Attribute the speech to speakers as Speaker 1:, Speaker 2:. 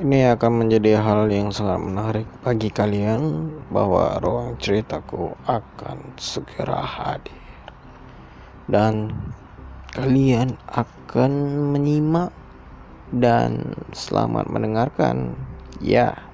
Speaker 1: Ini akan menjadi hal yang sangat menarik bagi kalian bahwa ruang ceritaku akan segera hadir. Dan kalian akan menyimak dan selamat mendengarkan. Ya.